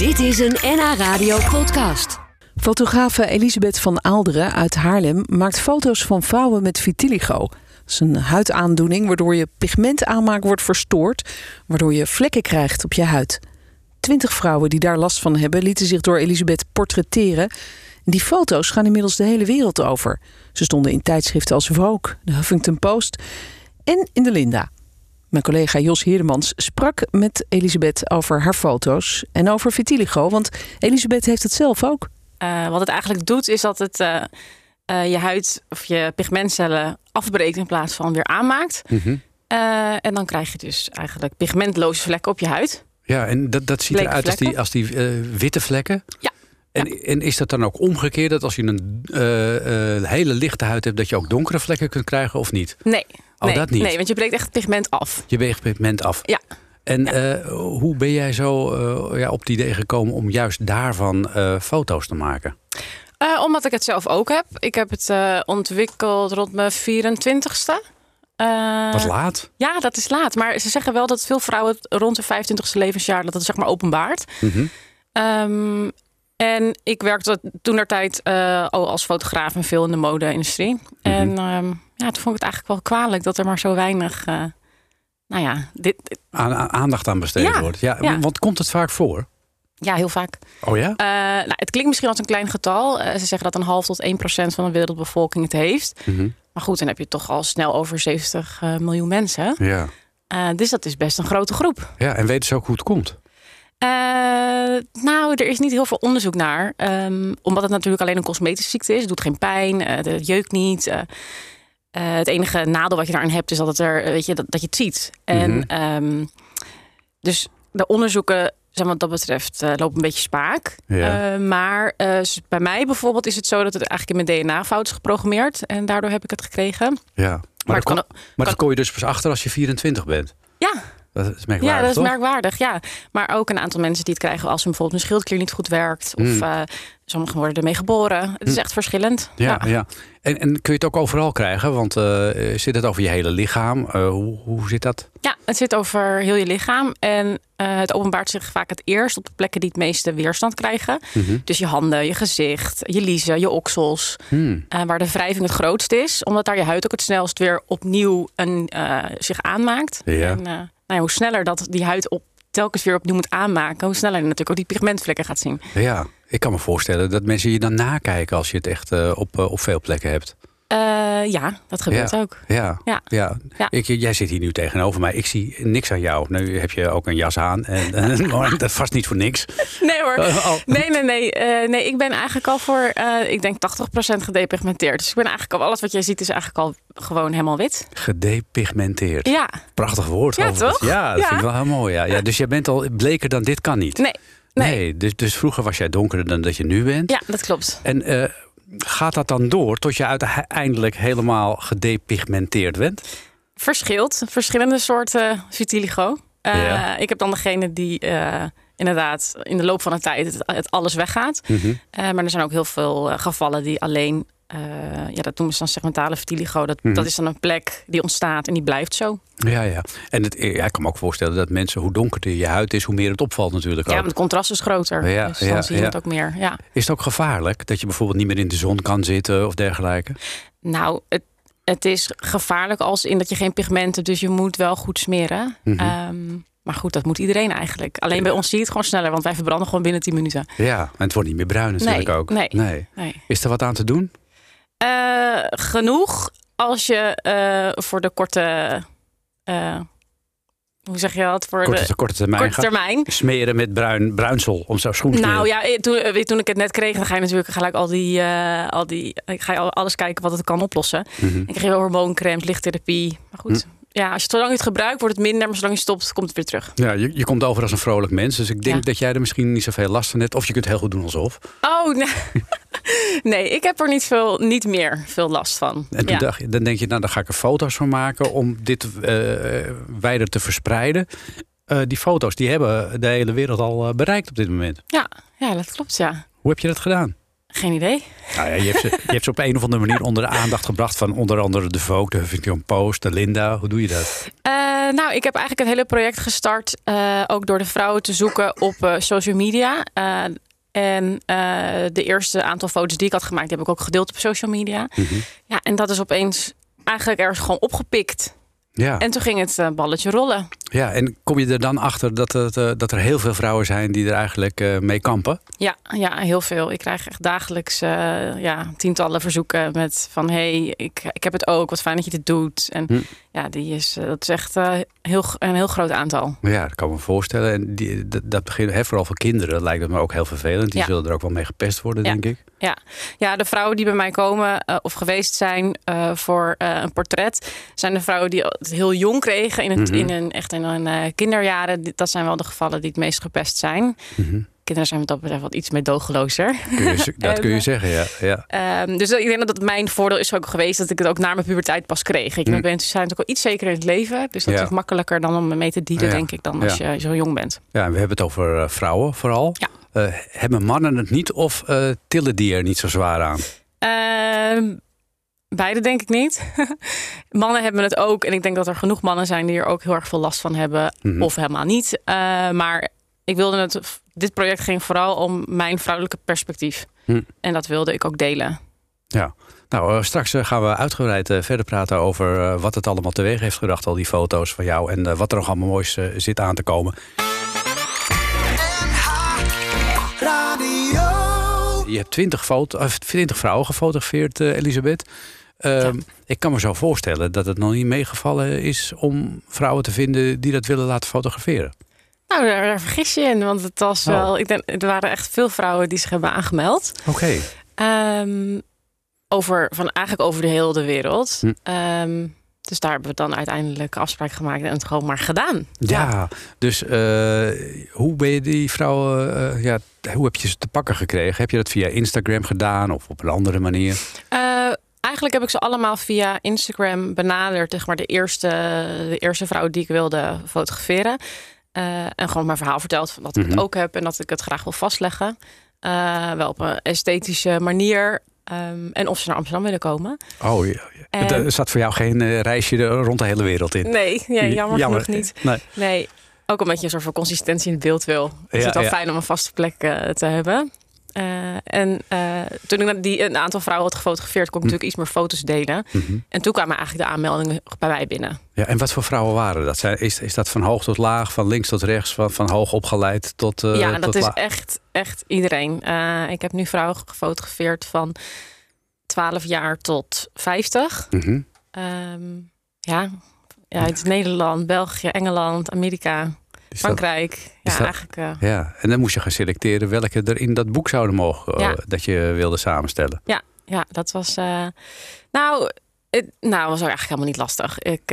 Dit is een NH Radio podcast. Fotografe Elisabeth van Aalderen uit Haarlem maakt foto's van vrouwen met vitiligo. Dat is een huidaandoening waardoor je pigmentaanmaak wordt verstoord, waardoor je vlekken krijgt op je huid. Twintig vrouwen die daar last van hebben, lieten zich door Elisabeth portretteren. Die foto's gaan inmiddels de hele wereld over. Ze stonden in tijdschriften als Vogue, de Huffington Post en in de Linda. Mijn collega Jos Heerdemans sprak met Elisabeth over haar foto's en over vitiligo, want Elisabeth heeft het zelf ook. Uh, wat het eigenlijk doet, is dat het uh, uh, je huid of je pigmentcellen afbreekt in plaats van weer aanmaakt. Mm -hmm. en dan krijg je dus eigenlijk pigmentloze vlekken op je huid. Ja, en dat, dat ziet Bleke eruit als die, als die witte vlekken. Ja. En, Ja. en is dat dan ook omgekeerd dat als je een hele lichte huid hebt, dat je ook donkere vlekken kunt krijgen of niet? Nee. Oh, nee, dat niet? Nee, want je breekt echt het pigment af. Je weegt pigment af. Ja. En Ja. eh, hoe ben jij zo eh, ja, op het idee gekomen om juist daarvan eh, foto's te maken? Omdat ik het zelf ook heb. Ik heb het ontwikkeld rond mijn 24ste. Uh, Wat laat? Ja, dat is laat. Maar ze zeggen wel dat veel vrouwen rond hun 25ste levensjaar dat het zeg maar openbaart. Mm -hmm. um, en ik werkte toen der tijd uh, al als fotograaf en veel in de mode-industrie. Mm -hmm. En um, ja, toen vond ik het eigenlijk wel kwalijk dat er maar zo weinig, uh, nou ja, dit, dit... Aan, aan, aandacht aan besteed ja, wordt. Ja, ja, Want komt het vaak voor? Ja, heel vaak. Oh ja? Uh, nou, het klinkt misschien als een klein getal. Ze zeggen dat een half tot 1 procent van de wereldbevolking het heeft. Mm -hmm. Maar goed, dan heb je toch al snel over 70 uh, miljoen mensen. Ja. dus dat is best een grote groep. Ja, en weten ze ook hoe het komt? Uh, nou, er is niet heel veel onderzoek naar. Um, omdat het natuurlijk alleen een cosmetische ziekte is. Het doet geen pijn, uh, het jeukt niet. Uh, het enige nadeel wat je daarin hebt is dat, het er, weet je, dat, dat je het ziet. En Mhm. um, dus de onderzoeken, maar, wat dat betreft, lopen een beetje spaak. Ja. maar bij mij bijvoorbeeld is het zo dat het eigenlijk in mijn DNA fout is geprogrammeerd. En daardoor heb ik het gekregen. Ja, maar, Maar dat, het kan kom, ook- maar kan- dat kom je dus pas achter als je 24 bent. Ja, Dat is merkwaardig, Ja, dat is toch? merkwaardig. Ja. Maar ook een aantal mensen die het krijgen als hun bijvoorbeeld een schildklier niet goed werkt. Of Mm. uh, sommigen worden ermee geboren. Het is echt verschillend. Ja, ja. En, en kun je het ook overal krijgen? Want uh, zit het over je hele lichaam? Uh, hoe, hoe zit dat? Ja, het zit over heel je lichaam. En uh, het openbaart zich vaak het eerst op de plekken die het meeste weerstand krijgen. Mm -hmm. Dus je handen, je gezicht, je liezen, je oksels. Hmm. Waar de wrijving het grootst is. Omdat daar je huid ook het snelst weer opnieuw een, zich aanmaakt. Ja. En, nou hoe sneller dat die huid op, telkens weer opnieuw moet aanmaken... hoe sneller je natuurlijk ook die pigmentvlekken gaat zien. Ja, ik kan me voorstellen dat mensen je dan nakijken... als je het echt uh, op, uh, op veel plekken hebt. Uh, ja, dat gebeurt ja. ook. Ja, ja. ja. ja. Ik, jij zit hier nu tegenover mij. Ik zie niks aan jou. Nu heb je ook een jas aan. En, en dat vast niet voor niks. Nee hoor. Oh. Nee, nee, nee. Uh, nee, ik ben eigenlijk al voor, uh, ik denk 80% gedepigmenteerd. Dus ik ben eigenlijk al, alles wat jij ziet is eigenlijk al gewoon helemaal wit. Gedepigmenteerd. Ja. Prachtig woord. Ja, overigens. toch? Ja, dat vind ik wel heel mooi. Ja. Ja, dus jij bent al bleker dan dit kan niet. Nee. Nee, nee dus, dus vroeger was jij donkerder dan dat je nu bent. Ja, dat klopt. En gaat dat dan door tot je uiteindelijk helemaal gedepigmenteerd bent? Verschilt. Verschillende soorten vitiligo. Uh, ja. Ik heb dan degene die uh, inderdaad in de loop van de tijd het, het alles weggaat. Mm -hmm. uh, maar er zijn ook heel veel gevallen die alleen... Uh, ja, dat noemen ze dan segmentale vitiligo. Dat, Mhm. dat is dan een plek die ontstaat en die blijft zo. Ja, ja. En het, ja, ik kan me ook voorstellen dat mensen, hoe donkerder je huid is, hoe meer het opvalt natuurlijk ook. Ja, want het contrast is groter. Ja, dus dan ja, zie je ja. het ook meer. Ja. Is het ook gevaarlijk dat je bijvoorbeeld niet meer in de zon kan zitten of dergelijke? Nou, het, het is gevaarlijk als in dat je geen pigment hebt, dus je moet wel goed smeren. Mhm. Um, maar goed, dat moet iedereen eigenlijk. Alleen bij ons zie je het gewoon sneller, want wij verbranden gewoon binnen 10 minuten. Ja, en het wordt niet meer bruin natuurlijk nee, ook. Nee, nee. nee. Is er wat aan te doen? Uh, genoeg als je uh, voor de korte. Uh, hoe zeg je dat? Voor korte, de korte termijn. Korte termijn. Smeren met bruin, bruinsel om zo schoen te Nou ja, toen, toen ik het net kreeg, dan ga je natuurlijk gelijk al die, al die, ga je alles kijken wat het kan oplossen. Mm -hmm. Ik kreeg hormooncremes, lichttherapie. Maar goed, mm ja, als je zolang je het gebruikt, wordt het minder. Maar zolang je stopt, komt het weer terug. Ja, je, je komt over als een vrolijk mens. Dus ik denk Ja. dat jij er misschien niet zoveel last van hebt. Of je kunt heel goed doen alsof. Oh, nee. nee, ik heb er niet, veel, niet meer veel last van. En Ja. dacht dan denk je, nou, dan ga ik er foto's van maken om dit eh wijder te verspreiden. Eh, die foto's die hebben de hele wereld al eh, bereikt op dit moment. Ja, ja, dat klopt, ja. Hoe heb je dat gedaan? Geen idee. Nou ja, je, hebt ze, je hebt ze op een of andere manier onder de aandacht gebracht van onder andere de Vogue, de Huffington Post, de Linda. Hoe doe je dat? Uh, nou, ik heb eigenlijk het hele project gestart. ook door de vrouwen te zoeken op social media. En eh, de eerste aantal foto's die ik had gemaakt, die heb ik ook gedeeld op social media. Mhm. Ja, en dat is opeens eigenlijk ergens gewoon opgepikt. Ja. En toen ging het eh, balletje rollen. Ja, en kom je er dan achter dat, het, eh, dat er heel veel vrouwen zijn die er eigenlijk eh, mee kampen? Ja, ja, heel veel. Ik krijg echt dagelijks eh, ja, tientallen verzoeken met van... hey, ik, ik heb het ook, wat fijn dat je dit doet. En Hm. ja, die is, dat is echt heel, een heel groot aantal. Ja, dat kan ik me voorstellen. En die, dat, dat begint, hè, vooral voor kinderen lijkt het me ook heel vervelend. Die Ja. zullen er ook wel mee gepest worden, Ja. denk ik. Ja, de vrouwen die bij mij komen of geweest zijn voor een portret... zijn de vrouwen die het heel jong kregen, in, het, Mhm. in een, echt in hun eh, kinderjaren. Dat zijn wel de gevallen die het meest gepest zijn. Mhm. Kinderen zijn wat dat betreft wat iets meedogenlozer. Dat kun je En, zeggen, ja. ja. Ehm, dus ik denk dat het mijn voordeel is ook geweest dat ik het ook na mijn puberteit pas kreeg. Ik Mm. ben zijn natuurlijk al iets zeker in het leven. Dus dat Ja. is makkelijker dan om mee te dealen, Ja. denk ik, dan als je zo jong bent. Ja, en we hebben het over eh, vrouwen vooral. Eh, hebben mannen het niet of eh, tillen die er niet zo zwaar aan? Ehm, beide denk ik niet. mannen hebben het ook. En ik denk dat er genoeg mannen zijn die er ook heel erg veel last van hebben. Mhm. Of helemaal niet. Eh, maar ik wilde het. Dit project ging vooral om mijn vrouwelijke perspectief. Hm. En dat wilde ik ook delen. Nou, eh, straks eh, gaan we uitgebreid verder praten over wat het allemaal teweeg heeft gebracht. Al die foto's van jou en wat er nog allemaal moois zit aan te komen. Je hebt twintig, foto, of 20 vrouwen gefotografeerd, eh, Ehm, Ik kan me zo voorstellen dat het nog niet meegevallen is om vrouwen te vinden die dat willen laten fotograferen. Nou, daar, daar vergis je in. Want het was Oh. wel. Ik denk, er waren echt veel vrouwen die zich hebben aangemeld. Oké. Ehm, over, van eigenlijk over de hele wereld. Hm. Ehm, dus daar hebben we dan uiteindelijk afspraak gemaakt en het gewoon maar gedaan. Ja, dus eh, hoe ben je die vrouwen, eh, ja, hoe heb je ze te pakken gekregen? Heb je dat via Instagram gedaan of op een andere manier? Eh, eigenlijk heb ik ze allemaal via Instagram benaderd. Zeg maar de eerste, de eerste vrouw die ik wilde fotograferen. Eh, en gewoon mijn verhaal verteld van dat ik Mhm. het ook heb en dat ik het graag wil vastleggen. Eh, wel op een esthetische manier. Ehm, en of ze naar Amsterdam willen komen. Oh, ja. En- Er zat voor jou geen eh, reisje rond de hele wereld in. Nee, ja, jammer, genoeg niet. Nee. Nee, ook omdat je een soort van consistentie in het beeld wil. Is Ja, het wel ja. fijn om een vaste plek te hebben. En toen ik die, een aantal vrouwen had gefotografeerd, kon ik Hm. natuurlijk iets meer foto's delen. Mhm. En toen kwamen eigenlijk de aanmeldingen bij mij binnen. Ja, en wat voor vrouwen waren dat? Zijn, is, is dat van hoog tot laag, van links tot rechts, van, van hoog opgeleid tot, eh ja, tot dat is echt, echt iedereen. Eh, ik heb nu vrouwen gefotografeerd van 12 jaar tot 50. Mhm. Ehm, ja, ja, uit Nederland, België, Engeland, Amerika, Dat- Frankrijk. Ja, dat- eigenlijk. eh, ja, en dan moest je gaan selecteren welke er in dat boek zouden mogen, eh, Ja. dat je wilde samenstellen. Ja, dat was. eh, nou, het nou, was ook eigenlijk helemaal niet lastig. Ik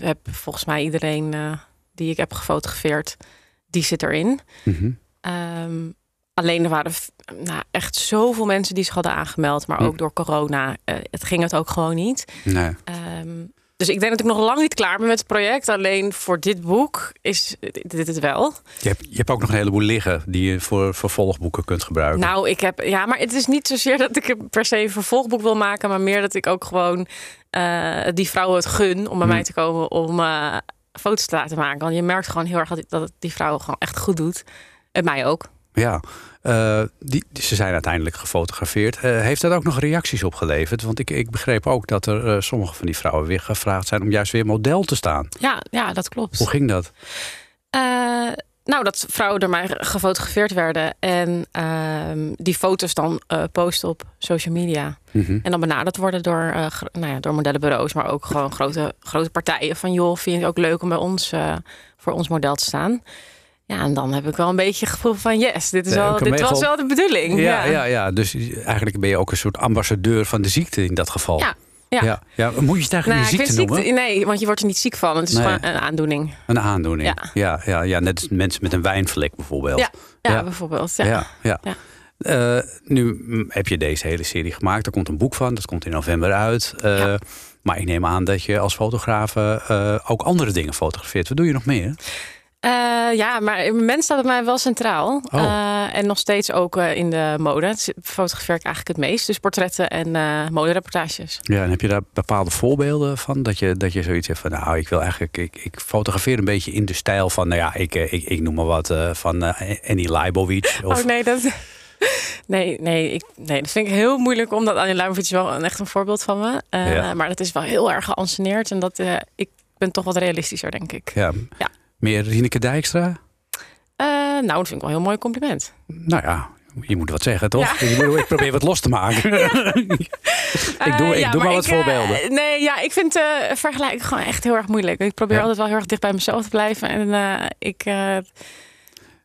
heb volgens mij iedereen die ik heb gefotografeerd, die zit erin. Mhm. Ehm, alleen er waren nou, echt zoveel mensen die zich hadden aangemeld, maar Hm. ook door corona. het ging het ook gewoon niet. Nee. Ehm, dus ik denk dat ik nog lang niet klaar ben met het project. Alleen voor dit boek is dit het wel. Je, hebt, je hebt ook nog een heleboel liggen die je voor vervolgboeken kunt gebruiken. Nou, ik heb. Ja, maar het is niet zozeer dat ik er per se een vervolgboek wil maken, maar meer dat ik ook gewoon eh, die vrouwen het gun om bij Hm. mij te komen om eh, foto's te laten maken. Want je merkt gewoon heel erg dat, die vrouwen gewoon echt goed doet. En mij ook. Ja, eh, die, ze zijn uiteindelijk gefotografeerd. Eh, heeft dat ook nog reacties opgeleverd? Want ik, ik begreep ook dat er eh, sommige van die vrouwen weer gevraagd zijn om juist weer model te staan. Ja, ja dat klopt. Hoe ging dat? Nou, dat vrouwen door mij gefotografeerd werden en ehm, die foto's dan posten op social media. Mhm. En dan benaderd worden door, nou ja, door modellenbureaus, maar ook gewoon grote, grote partijen. Van joh, vind je het ook leuk om bij ons voor ons model te staan? Ja, en dan heb ik wel een beetje het gevoel van yes, dit, is wel, dit was wel de bedoeling. Ja, ja. Ja, dus eigenlijk ben je ook een soort ambassadeur van de ziekte in dat geval. Ja, ja. ja. ja. Moet je het eigenlijk Nou, ziekte noemen? nee, want je wordt er niet ziek van. Het is Nee. gewoon een aandoening. Een aandoening. Ja. Ja. Ja, ja, net als mensen met een wijnvlek bijvoorbeeld. Ja, bijvoorbeeld. Ja. ja. Eh, nu heb je deze hele serie gemaakt. Er komt een boek van. Dat komt in november uit. Eh, Ja. Maar ik neem aan dat je als fotograaf eh, ook andere dingen fotografeert. Wat doe je nog meer? Uh, ja, maar het moment staat bij mij wel centraal. Oh. Uh, en nog steeds ook uh, in de mode. Fotografeer ik eigenlijk het meest. Dus portretten en modereportages. Ja, en heb je daar bepaalde voorbeelden van? Dat je, dat je zoiets hebt van, nou, ik wil eigenlijk... Ik, ik fotografeer een beetje in de stijl van, nou ja, ik, ik, ik noem maar wat, van Annie Leibovitz. Of... Oh nee, dat... Nee, nee, ik, nee, dat vind ik heel moeilijk, omdat Annie Leibovitz wel een, echt een voorbeeld van me. Ja. Maar dat is wel heel erg geanceneerd. En dat, ik ben toch wat realistischer, denk ik. Ja. ja. Meer Rieneke Dijkstra? Uh, nou, dat vind ik wel een heel mooi compliment. Nou ja, je moet wat zeggen, toch? Ja. Ik probeer wat los te maken. Ja. ik doe, ik doe maar, wat voorbeelden. Uh, nee, ja, ik vind uh, vergelijken gewoon echt heel erg moeilijk. Ik probeer altijd wel heel erg dicht bij mezelf te blijven. En ik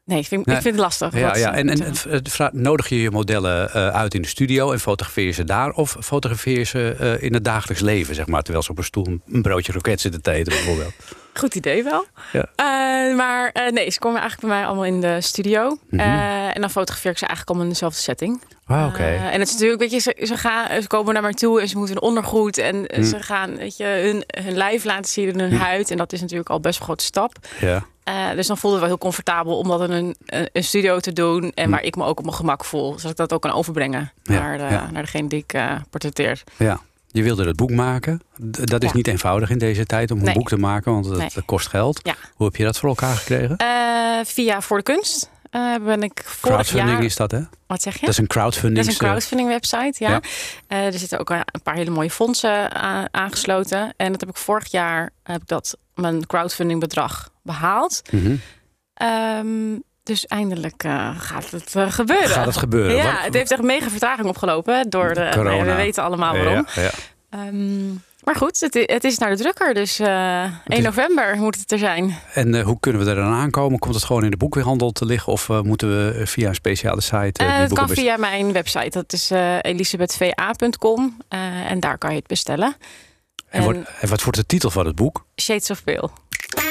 Nee, ik vind, ik vind het lastig. Ja, ja. En, en, nodig je je modellen uit in de studio en fotografeer je ze daar? Of fotografeer je ze in het dagelijks leven, zeg maar, terwijl ze op een stoel een broodje roket zitten te eten, bijvoorbeeld? Goed idee wel. Ja. Uh, maar nee, ze komen eigenlijk bij mij allemaal in de studio. Mm -hmm. en dan fotografeer ik ze eigenlijk allemaal in dezelfde setting. Ah, oké. Okay. en het is natuurlijk, weet je, ze, ze, gaan, ze komen naar mij toe en ze moeten een ondergoed. En mm. ze gaan, weet je, hun, hun lijf laten zien, hun mm. huid. En dat is natuurlijk al best een grote stap. Ja. Uh, dus dan voelde het wel heel comfortabel om dat in een, een studio te doen. En waar ik me ook op mijn gemak voel. Zodat ik dat ook kan overbrengen ja, naar, de, ja. naar degene die ik uh, portretteer. Ja. Je wilde het boek maken. Dat is ja. niet eenvoudig in deze tijd om een boek te maken, want het Nee. kost geld. Ja. Hoe heb je dat voor elkaar gekregen? Uh, via Voor de Kunst uh, ben ik vorig crowdfunding jaar... is dat, hè? Wat zeg je? Dat is een crowdfunding. Dat is een crowdfunding website, ja. Ja. Uh, er zitten ook een paar hele mooie fondsen aan- aangesloten. En dat heb ik vorig jaar, heb ik dat, mijn crowdfunding bedrag behaald. Mhm. Ehm, dus eindelijk uh, gaat het uh, gebeuren. Gaat het gebeuren? Ja, Wat- het heeft echt mega vertraging opgelopen door de. Corona. nou we weten allemaal waarom. Ja, ja. Ehm, maar goed, het, het is naar de drukker. Dus eh 1 is- november moet het er zijn. En eh, hoe kunnen we er dan aankomen? Komt het gewoon in de boekweerhandel te liggen? Of eh, moeten we via een speciale site eh, Eh, het kan via mijn website. Dat is eh elisabethva.com. Eh, en daar kan je het bestellen. En, en wat wordt de titel van het boek? Shades of Pale.